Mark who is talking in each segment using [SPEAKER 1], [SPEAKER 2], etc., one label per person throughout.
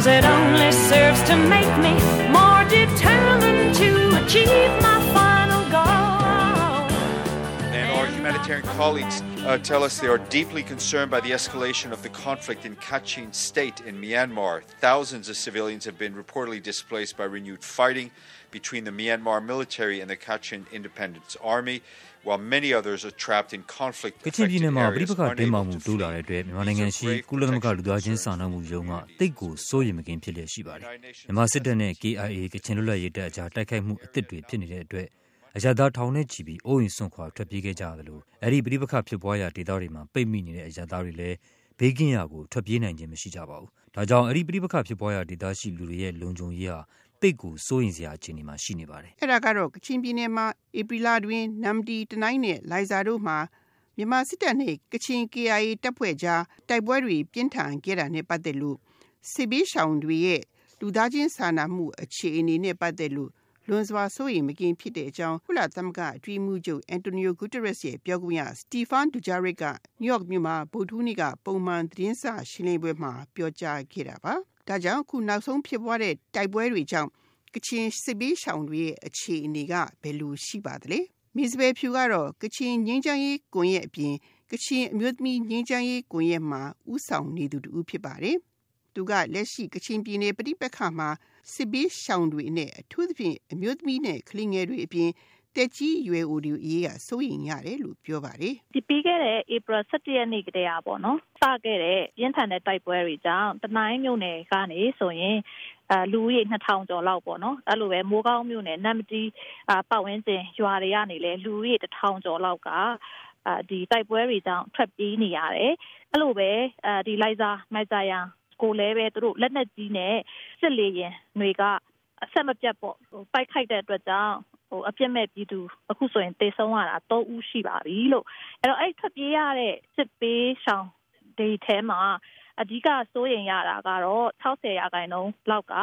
[SPEAKER 1] Cause it only serves to make me more determined to achieve my final goal.
[SPEAKER 2] And our humanitarian colleagues uh, tell us they are deeply concerned by the escalation of the conflict in Kachin state in Myanmar. Thousands of civilians have been reportedly displaced by renewed fighting between the Myanmar military and the Kachin Independence Army. while many others are trapped in conflict
[SPEAKER 3] ကချင်ပြည်နယ်မှာပြိပခတင်းမာမှုတိုးလာတဲ့အတွက်မြန်မာနိုင်ငံရှိကုလသမဂ္ဂလူသားချင်းစာနာမှုယုံကတိတ်ကိုစိုးရိမ်မကင်းဖြစ်လျက်ရှိပါတယ်မြန်မာစစ်တပ်နဲ့ KIA ကချင်လွတ်လပ်ရေးတပ်အကြားတိုက်ခိုက်မှုအသစ်တွေဖြစ်နေတဲ့အတွက်အရသာထောင်နဲ့ချီပြီးအိုးအိမ်ဆွန့်ခွာထွက်ပြေးခဲ့ကြရတယ်လို့အဲ့ဒီပြိပခဖြစ်ပွားရာဒေသတွေမှာပိတ်မိနေတဲ့အရသာတွေလည်းဘေးကင်းရာကိုထွက်ပြေးနိုင်ခြင်းမရှိကြပါဘူးဒါကြောင့်အဲ့ဒီပြိပခဖြစ်ပွားရာဒေသရှိလူတွေရဲ့လုံခြုံရေးဟာ သိပ်ကိုစိုးရိမ်စရာအခြေအနေမှာရှိနေပါတယ်
[SPEAKER 4] အဲ့ဒါကတော့ကချင်ပြည်နယ်မှာဧပြီလတွင်နမ်တီတနိုင်းနဲ့လိုင်ဇာတို့မှာမြန်မာစစ်တပ်နဲ့ကချင် KIA တပ်ဖွဲ့ကြားတိုက်ပွဲတွေပြင်းထန်ခဲ့တာနဲ့ပတ်သက်လို့စစ်ဘေးရှောင်တွေရဲ့လူသားချင်းစာနာမှုအခြေအနေနဲ့ပတ်သက်လို့လွန်စွာစိုးရိမ်မကင်းဖြစ်တဲ့အကြောင်းကုလသမဂ္ဂအထွေမှုချုပ်အန်တိုနီယိုဂူတရက်ရဲ့ပြောခွင့်ရစတီဖန်ဒူဂျာရစ်ကနယူးယောက်မြို့မှာဗုဒ္ဓဟူးနေ့ကပုံမှန်သတင်းစာရှင်းလင်းပွဲမှာပြောကြားခဲ့တာပါ ဒါကြောင့်အခုနောက်ဆုံးဖြစ်ပွားတဲ့တိုက်ပွဲတွေကြောင့်ကချင်စစ်ဘေးရှောင်တွေရဲ့အခြေအနေကဘယ်လိုရှိပါသလဲမစ္စဘယ်ဖြူကတော့ကချင်ငင်းချမ်းရေးကွန်ရဲ့အပြင်ကချင်အမျိုးသမီးငင်းချမ်းရေးကွန်ရဲ့မှာဥဆောင်နေသူတူဖြစ်ပါတယ်သူကလက်ရှိကချင်ပြည်နယ်ပြည်ပခါမှာစစ်ဘေးရှောင်တွေနဲ့အထူးသဖြင့်အမျိုးသမီးနဲ့ကလေးငယ်တွေအပြင် တက်ကြီးရွယ်အိုတွေအရေးကစိုးရိမ်ရတယ်လို့ပြောပါတယ်
[SPEAKER 5] ဒီပြီးခဲ့တဲ့ April 17ရက်နေ့ကတည်းကပေါ့နော်စခဲ့တဲ့ပြင်းထန်တဲ့တိုက်ပွဲတွေကြောင့်တနိုင်းမြို့နယ်ကနေဆိုရင်အဲလူဦးရေ2000ကျော်လောက်ပေါ့နော်အဲ့လိုပဲမိုးကောင်းမြို့နယ်နမ်မတီပတ်ဝန်းကျင်ရွာတွေကနေလဲလူဦးရေ1000ကျော်လောက်ကအာဒီတိုက်ပွဲတွေကြောင့်ထွက်ပြေးနေရတယ်အဲ့လိုပဲအဲဒီလိုက်စာမိုက်စာယံကိုလည်းပဲသူတို့လက်နက်ကြီးနဲ့စစ်လေရင်တွေက အဆက်မပြတ်ပေါ့ပိုက်ခိုက်တဲ့အတွက်ကြောင့် ဟိုအပြစ်မဲ့ပြည်သူအခုဆိုရင်တေဆုံးရတာ3ဦးရှိပါပြီလို့အဲ့တော့အဲ့ထွက်ပြေးရတဲ့စစ်ပေးရှောင်ဒေထဲမှာအဓိကစိုးရင်ရတာကတော့60ရာခိုင်နှုန်းလောက်က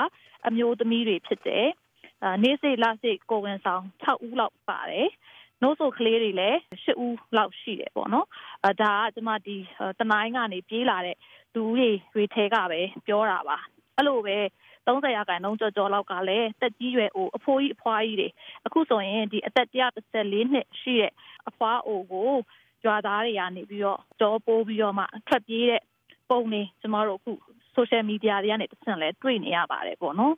[SPEAKER 5] အမျိုးသမီးတွေဖြစ်တယ်။နေ့စိလစိကိုဝင်ဆောင်6ဦးလောက်ပါတယ်။နို့ဆိုကလေးတွေလည်း10ဦးလောက်ရှိတယ်ပေါ့နော်။အဲဒါကကျွန်မဒီတနိုင်းကနေပြေးလာတဲ့သူတွေတွေထဲကပဲပြောတာပါ။အဲ့လိုပဲ 30ရာခိုင်နှုန်းကျော်ကျော်လောက်ကလည်းတက်ကြီးရွယ်အိုအဖိုးကြီးအဖွားကြီးတွေအခုဆိုရင်ဒီအသက်114နှစ်ရှိတဲ့အဖွားအိုကိုကြွာသားတွေကနေပြီးတော့ကြောပိုးပြီးတော့မှထွက်ပြေးတဲ့ပုံတွေကျမတို့အခု social media တွေကနေတစ်ဆင့်လဲတွေ့နေရပါတယ်ပေါ့နော်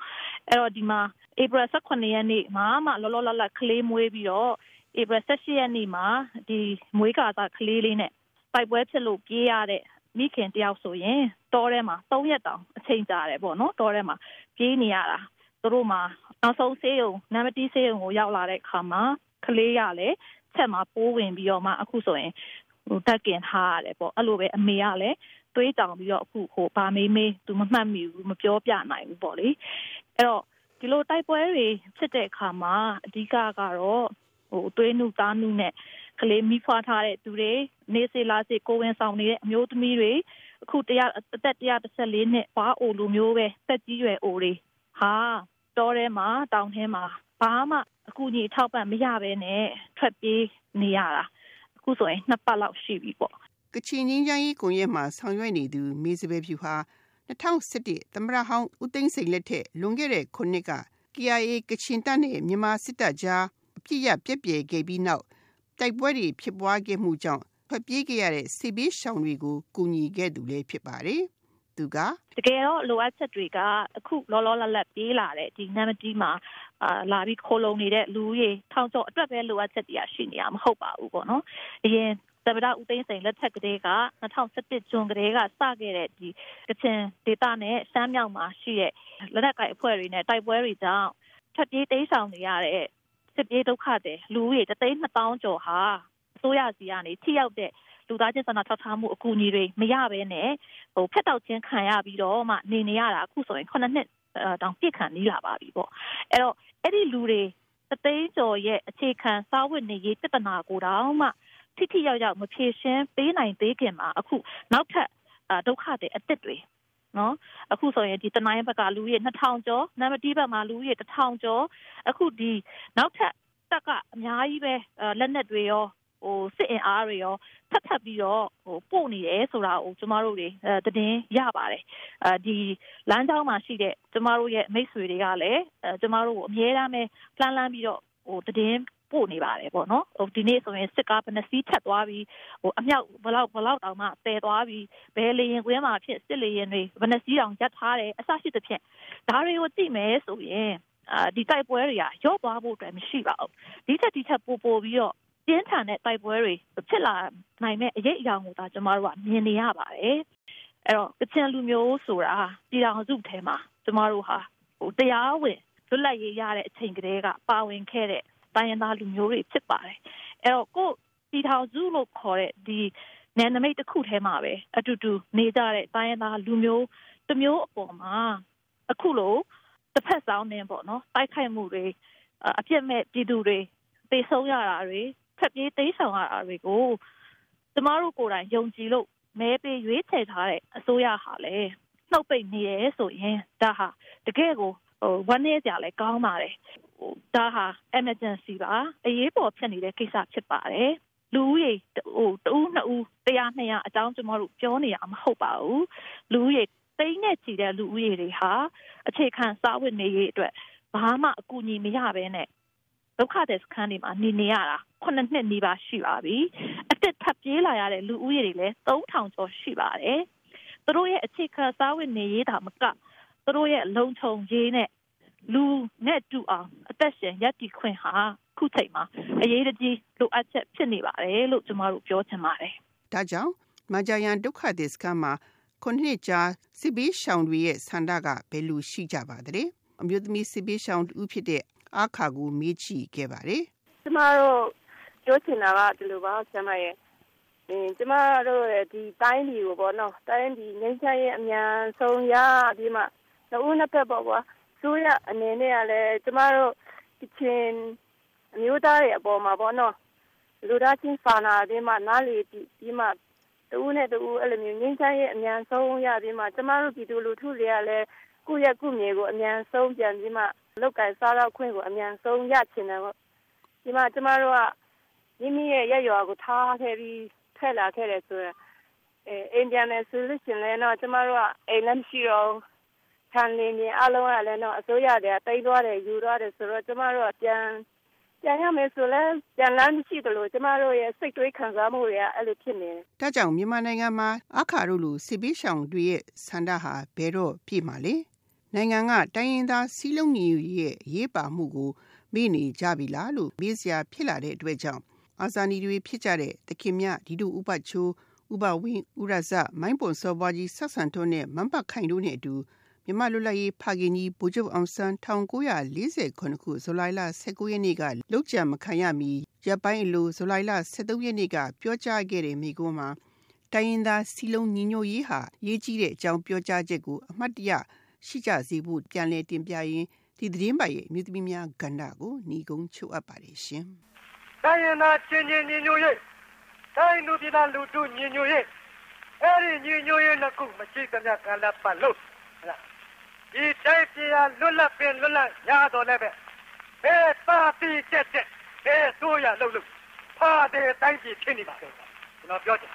[SPEAKER 5] အဲ့တော့ဒီမှာ April 18ရက်နေ့မှာမှလောလောလတ်လတ်ကလေးမွေးပြီးတော့ April 18ရက်နေ့မှာဒီမွေးကာသာကလေးလေးနဲ့ပိုက်ပွဲဖြစ်လို့ပြေးရတဲ့ မိခင်တယောက်ဆိုရင်တောထဲမှာ3ရက်တောင်အချိန်ကြာတယ်ပေါ့နော်တောထဲမှာပြေးနေရတာသူတို့မှာနောက်ဆုံးဆေးရုံနံပါတ်1ဆေးရုံကိုရောက်လာတဲ့အခါမှာကလေးရလည်းချက်မှာပိုးဝင်ပြီးတော့မှအခုဆိုရင်ဟိုတက်ကင်ထားရတယ်ပေါ့အဲ့လိုပဲအမေကလည်းသွေးတောင်ပြီးတော့အခုဟိုဗာမေးမေးသူမမှတ်မိဘူးမပြောပြနိုင်ဘူးပေါ့လေအဲ့တော့ဒီလိုတိုက်ပွဲတွေဖြစ်တဲ့အခါမှာအဓိကကတော့ဟိုသွေးနုသားနုနဲ့ ကလေးမိဖွားထားတဲ့သူတွေနေစေလာစေကိုဝင်ဆောင်နေတဲ့အမျိုးသမီးတွေအခုတရားအသက်114နှစ်ဘာအိုလိုမျိုးပဲတက်ကြီးရွယ်အိုတွေဟာတောထဲမှာတောင်ထဲမှာဘာမှအကူအညီထောက်ပံ့မရဘဲနဲ့ထွက်ပြေးနေရတာအခုဆိုရင်နှစ်ပတ်လောက်ရှိပြီပေါ့
[SPEAKER 4] ကချင်ငင်းချမ်းရေးကွန်ရက်မှာဆောင်ရွက်နေသူမေစပယ်ဖြူဟာ2017သမ္မတဟောင်းဦးသိန်းစိန်လက်ထက်လွန်ခဲ့တဲ့ခုနှစ်က KIA ကချင်တပ်နဲ့မြန်မာစစ်တပ်ကြားအပြစ်ရပြက်ပြဲခဲ့ပြီးနောက် တိုက်ပွဲတွေဖြစ်ပွားခဲ့မှုကြောင့်ထွက်ပြေးခဲ့ရတဲ့စစ်ဘေးရှောင်တွေကိုကူညီခဲ့သူလည်းဖြစ်ပါတယ်။သူက
[SPEAKER 5] တကယ်တော့လိုအပ်ချက်တွေကအခုလောလောလတ်လတ်ပြေးလာတဲ့ဒီနမ်မတီမှာအာလာပြီးခိုးလုံနေတဲ့လူကြီးထောင်ကျော်အတွက်ပဲလိုအပ်ချက်တွေကရှိနေတာမဟုတ်ပါဘူးပေါ့နော်။အရင်သမ္မတဦးသိန်းစိန်လက်ထက်ကလေးက2017ဇွန်ကလေးကစခဲ့တဲ့ဒီကချင်ဒေသနဲ့ရှမ်းမြောက်မှာရှိတဲ့လက်နက်ကိုင်အဖွဲ့တွေနဲ့တိုက်ပွဲတွေကြောင့်ထပ်ပြေးတိမ်းဆောင်နေရတဲ့ စစ်ပြေးဒုက္ခတွေလူဦးရေ3,000ကျော်ဟာအစိုးရစီကနေထိရောက်တဲ့လူသားချင်းစာနာထောက်ထားမှုအကူအညီတွေမရဘဲနဲ့ဟိုဖက်တောက်ချင်းခံရပြီးတော့မှနေနေရတာအခုဆိုရင်9နှစ်တောင်ပြစ်ခံနေလာပါပြီပေါ့အဲ့တော့အဲ့ဒီလူတွေတသိန်းကျော်ရဲ့အခြေခံစားဝတ်နေရေးပြဿနာကိုတောင်မှထိထိရောက်ရောက်မဖြေရှင်းပေးနိုင်သေးခင်မှာအခုနောက်ထပ်ဒုက္ခတွေအစ်စ်တွေ နော်အခုဆိုရင်ဒီတနိုင်းဘက်ကလူကြီး2000ကျော်နံပါတ်1ဘက်မှာလူကြီး1000ကျော်အခုဒီနောက်ထပ်တက်ကအများကြီးပဲလက်နက်တွေရောဟိုစစ်အင်အားတွေရောထပ်ထပ်ပြီးတော့ဟိုပို့နေတယ်ဆိုတာကိုကျမတို့တွေအဲတည်င်းရပါတယ်အဲဒီလမ်းကြောင်းမှာရှိတဲ့ကျမတို့ရဲ့မိတ်ဆွေတွေကလည်းအဲကျမတို့ကိုအမြဲတမ်းပဲလှမ်းလှမ်းပြီးတော့ဟိုတည်င်း ပို့နေပါတယ်ပေါ့နော်ဟိုဒီနေ့ဆိုရင်စစ်ကားဘယ်နှစီးထက်သွားပြီးဟိုအမြောက်ဘလောက်ဘလောက်တောင်မှတည်သွားပြီးဘယ်လေရင်ကွင်းမှာဖြစ်စစ်လေရင်တွေဘယ်နှစီးတောင်ရပ်ထားတယ်အစရှိသဖြင့်ဒါတွေကိုသိမယ်ဆိုရင်အာဒီတိုက်ပွဲတွေကရော့သွားဖို့အတွက်မရှိပါဘူးဒီချက်ဒီချက်ပို့ပို့ပြီးတော့ပြင်းထန်တဲ့တိုက်ပွဲတွေဖြစ်လာနိုင်မဲ့အရေးအယောင်ကိုသာကျမတို့ကမြင်နေရပါတယ်အဲ့တော့ကချင်လူမျိုးဆိုတာပြည်တော်စုထဲမှာကျမတို့ဟာဟိုတရားဝင်လွတ်လပ်ရေးရတဲ့အချိန်ကလေးကပါဝင်ခဲ့တဲ့ တိုင်းရင်းသားလူမျိုးတွေဖြစ်ပါတယ်အဲ့တော့ကိုပြည်ထောင်စုလို့ခေါ်တဲ့ဒီနယ်နိမိတ်တစ်ခုထဲမှာပဲအတူတူနေကြတဲ့တိုင်းရင်းသားလူမျိုးတစ်မျိုးအပေါ်မှာအခုလိုတစ်ဖက်ဆောင်နေပေါ့နော်တိုက်ခိုက်မှုတွေအပြစ်မဲ့ပြည်သူတွေတေဆုံးရတာတွေဖက်ပြေးတိတ်ဆောင်ရတာတွေကိုကျမတို့ကိုယ်တိုင်ယုံကြည်လို့မဲပေးရွေးချယ်ထားတဲ့အစိုးရဟာလည်းနှုတ်ပိတ်နေရဲဆိုရင်ဒါဟာတကယ်ကိုဟိုဝမ်းနည်းကြလဲကောင်းပါတယ်ဟို ဒါဟာ emergency ပါအရေးပေါ်ဖြစ်နေတဲ့ကိစ္စဖြစ်ပါတယ်လူဦးရေဟိုတူးနှစ်ဦးတရားနှစ်ရာအကြောင်းကျမတို့ပြောနေရမှာမဟုတ်ပါဘူးလူဦးရေတိမ့်နဲ့ချီတဲ့လူဦးရေတွေဟာအခြေခံစားဝတ်နေရေးအတွက်ဘာမှအကူအညီမရဘဲနဲ့ဒုက္ခတဲ့စခန်းတွေမှာနေနေရတာခုနှစ်နှစ်နီးပါးရှိပါပြီအစ်စ်ထပ်ပြေးလာရတဲ့လူဦးရေတွေလည်း3000ကျော်ရှိပါတယ်သူတို့ရဲ့အခြေခံစားဝတ်နေရေးဒါမကသူတို့ရဲ့လုံခြုံရေးနဲ့ လူနဲ့တူအောင်အသက်ရှင်ရပ်တည်ခွင့်ဟာခုချိန်မှာအရေးတကြီးလိုအပ်ချက်ဖြစ်နေပါတယ်လို့ကျမတို့ပြောချင်ပါတယ်။
[SPEAKER 4] ဒါကြောင့်မဂျာယန်ဒုက္ခသည်စခန်းမှာခုနှစ်ကြာစစ်ဘေးရှောင်တွေရဲ့ဆန္ဒကဘယ်လိုရှိကြပါသလဲ။အမျိုးသမီးစစ်ဘေးရှောင်တူဖြစ်တဲ့အခါကိုမေးချခဲ့ပါတယ်။
[SPEAKER 6] ကျမတို့ပြောချင်တာကဒီလိုပါဆရာမရဲ့အင်းကျမတို့ဒီတိုင်းပြည်ကိုပေါ့နော်တိုင်းပြည်ငင်းချရဲ့အမြန်ဆုံးရပြီးမှနှစ်ဦးနှစ်ဖက်ပေါ့ကွာ ဆိုရအနေနဲ့ကလည်းကျမတို့ကချင်အမျိုးသားတွေအပေါ်မှာပေါ့နော်လူသားချင်းစာနာပြီးမှနားလေပြီးမှတူနဲ့တူအဲ့လိုမျိုးငင်းချရဲ့အမြန်ဆုံးရပြီးမှကျမတို့ပြည်သူလူထုတွေကလည်းကုရက်ကုမြေကိုအမြန်ဆုံးပြန်ပြီးမှလောက်ကင်စားတော့ခွင့်ကိုအမြန်ဆုံးရချင်တယ်ပေါ့ဒီမှာကျမတို့ကမိမိရဲ့ရက်ရွာကိုထားခဲ့ပြီးထက်လာခဲ့တယ်ဆိုရင်အဲအိန္ဒိယနဲ့ဆိုလို့ရှိရင်တော့ကျမတို့ကအိမ်လည်းမရှိတော့ ခြံလင်းနေအလုံးကလည်းတော့အစိုးရတွေကတိတ်သွားတယ်ယူသွားတယ်ဆိုတော့ကျမတို့ကပြန်ပြန်ရမယ်ဆိုလဲပြန်လမ်းမရှိတယ်လို့ကျမတို့ရဲ့စိတ်တွေးခံစားမှုတွေကအဲ့လိုဖြစ်နေတယ်။
[SPEAKER 4] ဒါကြောင့်မြန်မာနိုင်ငံမှာအခါတို့လူစစ်ပေးဆောင်တွေရဲ့ဆန္ဒဟာဘယ်တော့ပြည့်မှာလဲ။နိုင်ငံကတိုင်းရင်းသားစီးလုံးညီရဲ့ရေးပါမှုကိုမိနေကြပြီလားလို့မေးစရာဖြစ်လာတဲ့အတွက်ကြောင့်အာဇာနည်တွေဖြစ်ကြတဲ့တခင်မြဒီတို့ဥပချိုးဥပဝင်းဥရဇမိုင်းပွန်စောပွားကြီးဆက်ဆန်ထွန်းနဲ့မန်ပတ်ခိုင်တို့နဲ့အတူ မြန်မာလူလိုက်ရေးဖခင်ကြီးဗိုလ်ချုပ်အောင်ဆန်း1940ခုနှစ်ခုဇူလိုင်လ19ရက်နေ့ကလုတ်ကြံမခံရမီရပ်ပိုင်းအလိုဇူလိုင်လ23ရက်နေ့ကပြောကြားခဲ့တဲ့မိကုံးမှာတိုင်းရင်းသားစီလုံးညီညွတ်ရေးဟာရေးကြီးတဲ့အကြောင်းပြောကြားချက်ကိုအမှတ်တရရှိကြစေဖို့ပြန်လည်တင်ပြရင်းဒီသတင်းပါရဲ့မြို့သမီးများကဏ္ဍကိုညီကုန်းချုပ်အပ်ပါတယ်ရှင်။
[SPEAKER 7] တိုင်းရင်းသားချင်းချင်းညီညွတ်ရေးတိုင်းလူပြည်သားလူထုညီညွတ်ရေးအဲ့ဒီညီညွတ်ရေးနှစ်ခုမရှိသမျှကံလက်ပတ်လို့ ဒီတိုင်းပြည်ဟာလွတ်လပ်ပင်လွတ်လပ်ရတော့လည်းပဲဘယ်ပါတီတက်တက်ဘယ်ဆိုရလို့လို့ဖာတဲ့တိုင်းပြည်ဖြစ်နေပါတော့ကျွန်တော်ပြောချင်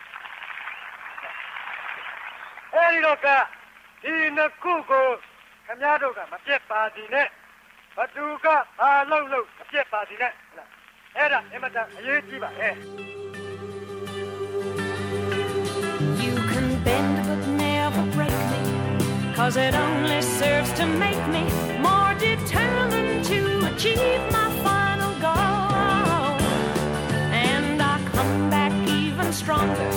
[SPEAKER 7] အဲဒီတော့ကဒီနှစ်ခုကိုခမည်းတော်ကမပြတ်ပါစီနဲ့ဘသူကဘာလို့လို့မပြတ်ပါစီနဲ့အဲ့ဒါအမတအရေးကြီးပါဟဲ့
[SPEAKER 1] Cause it only serves to make me more determined to achieve my final goal. And I come back even stronger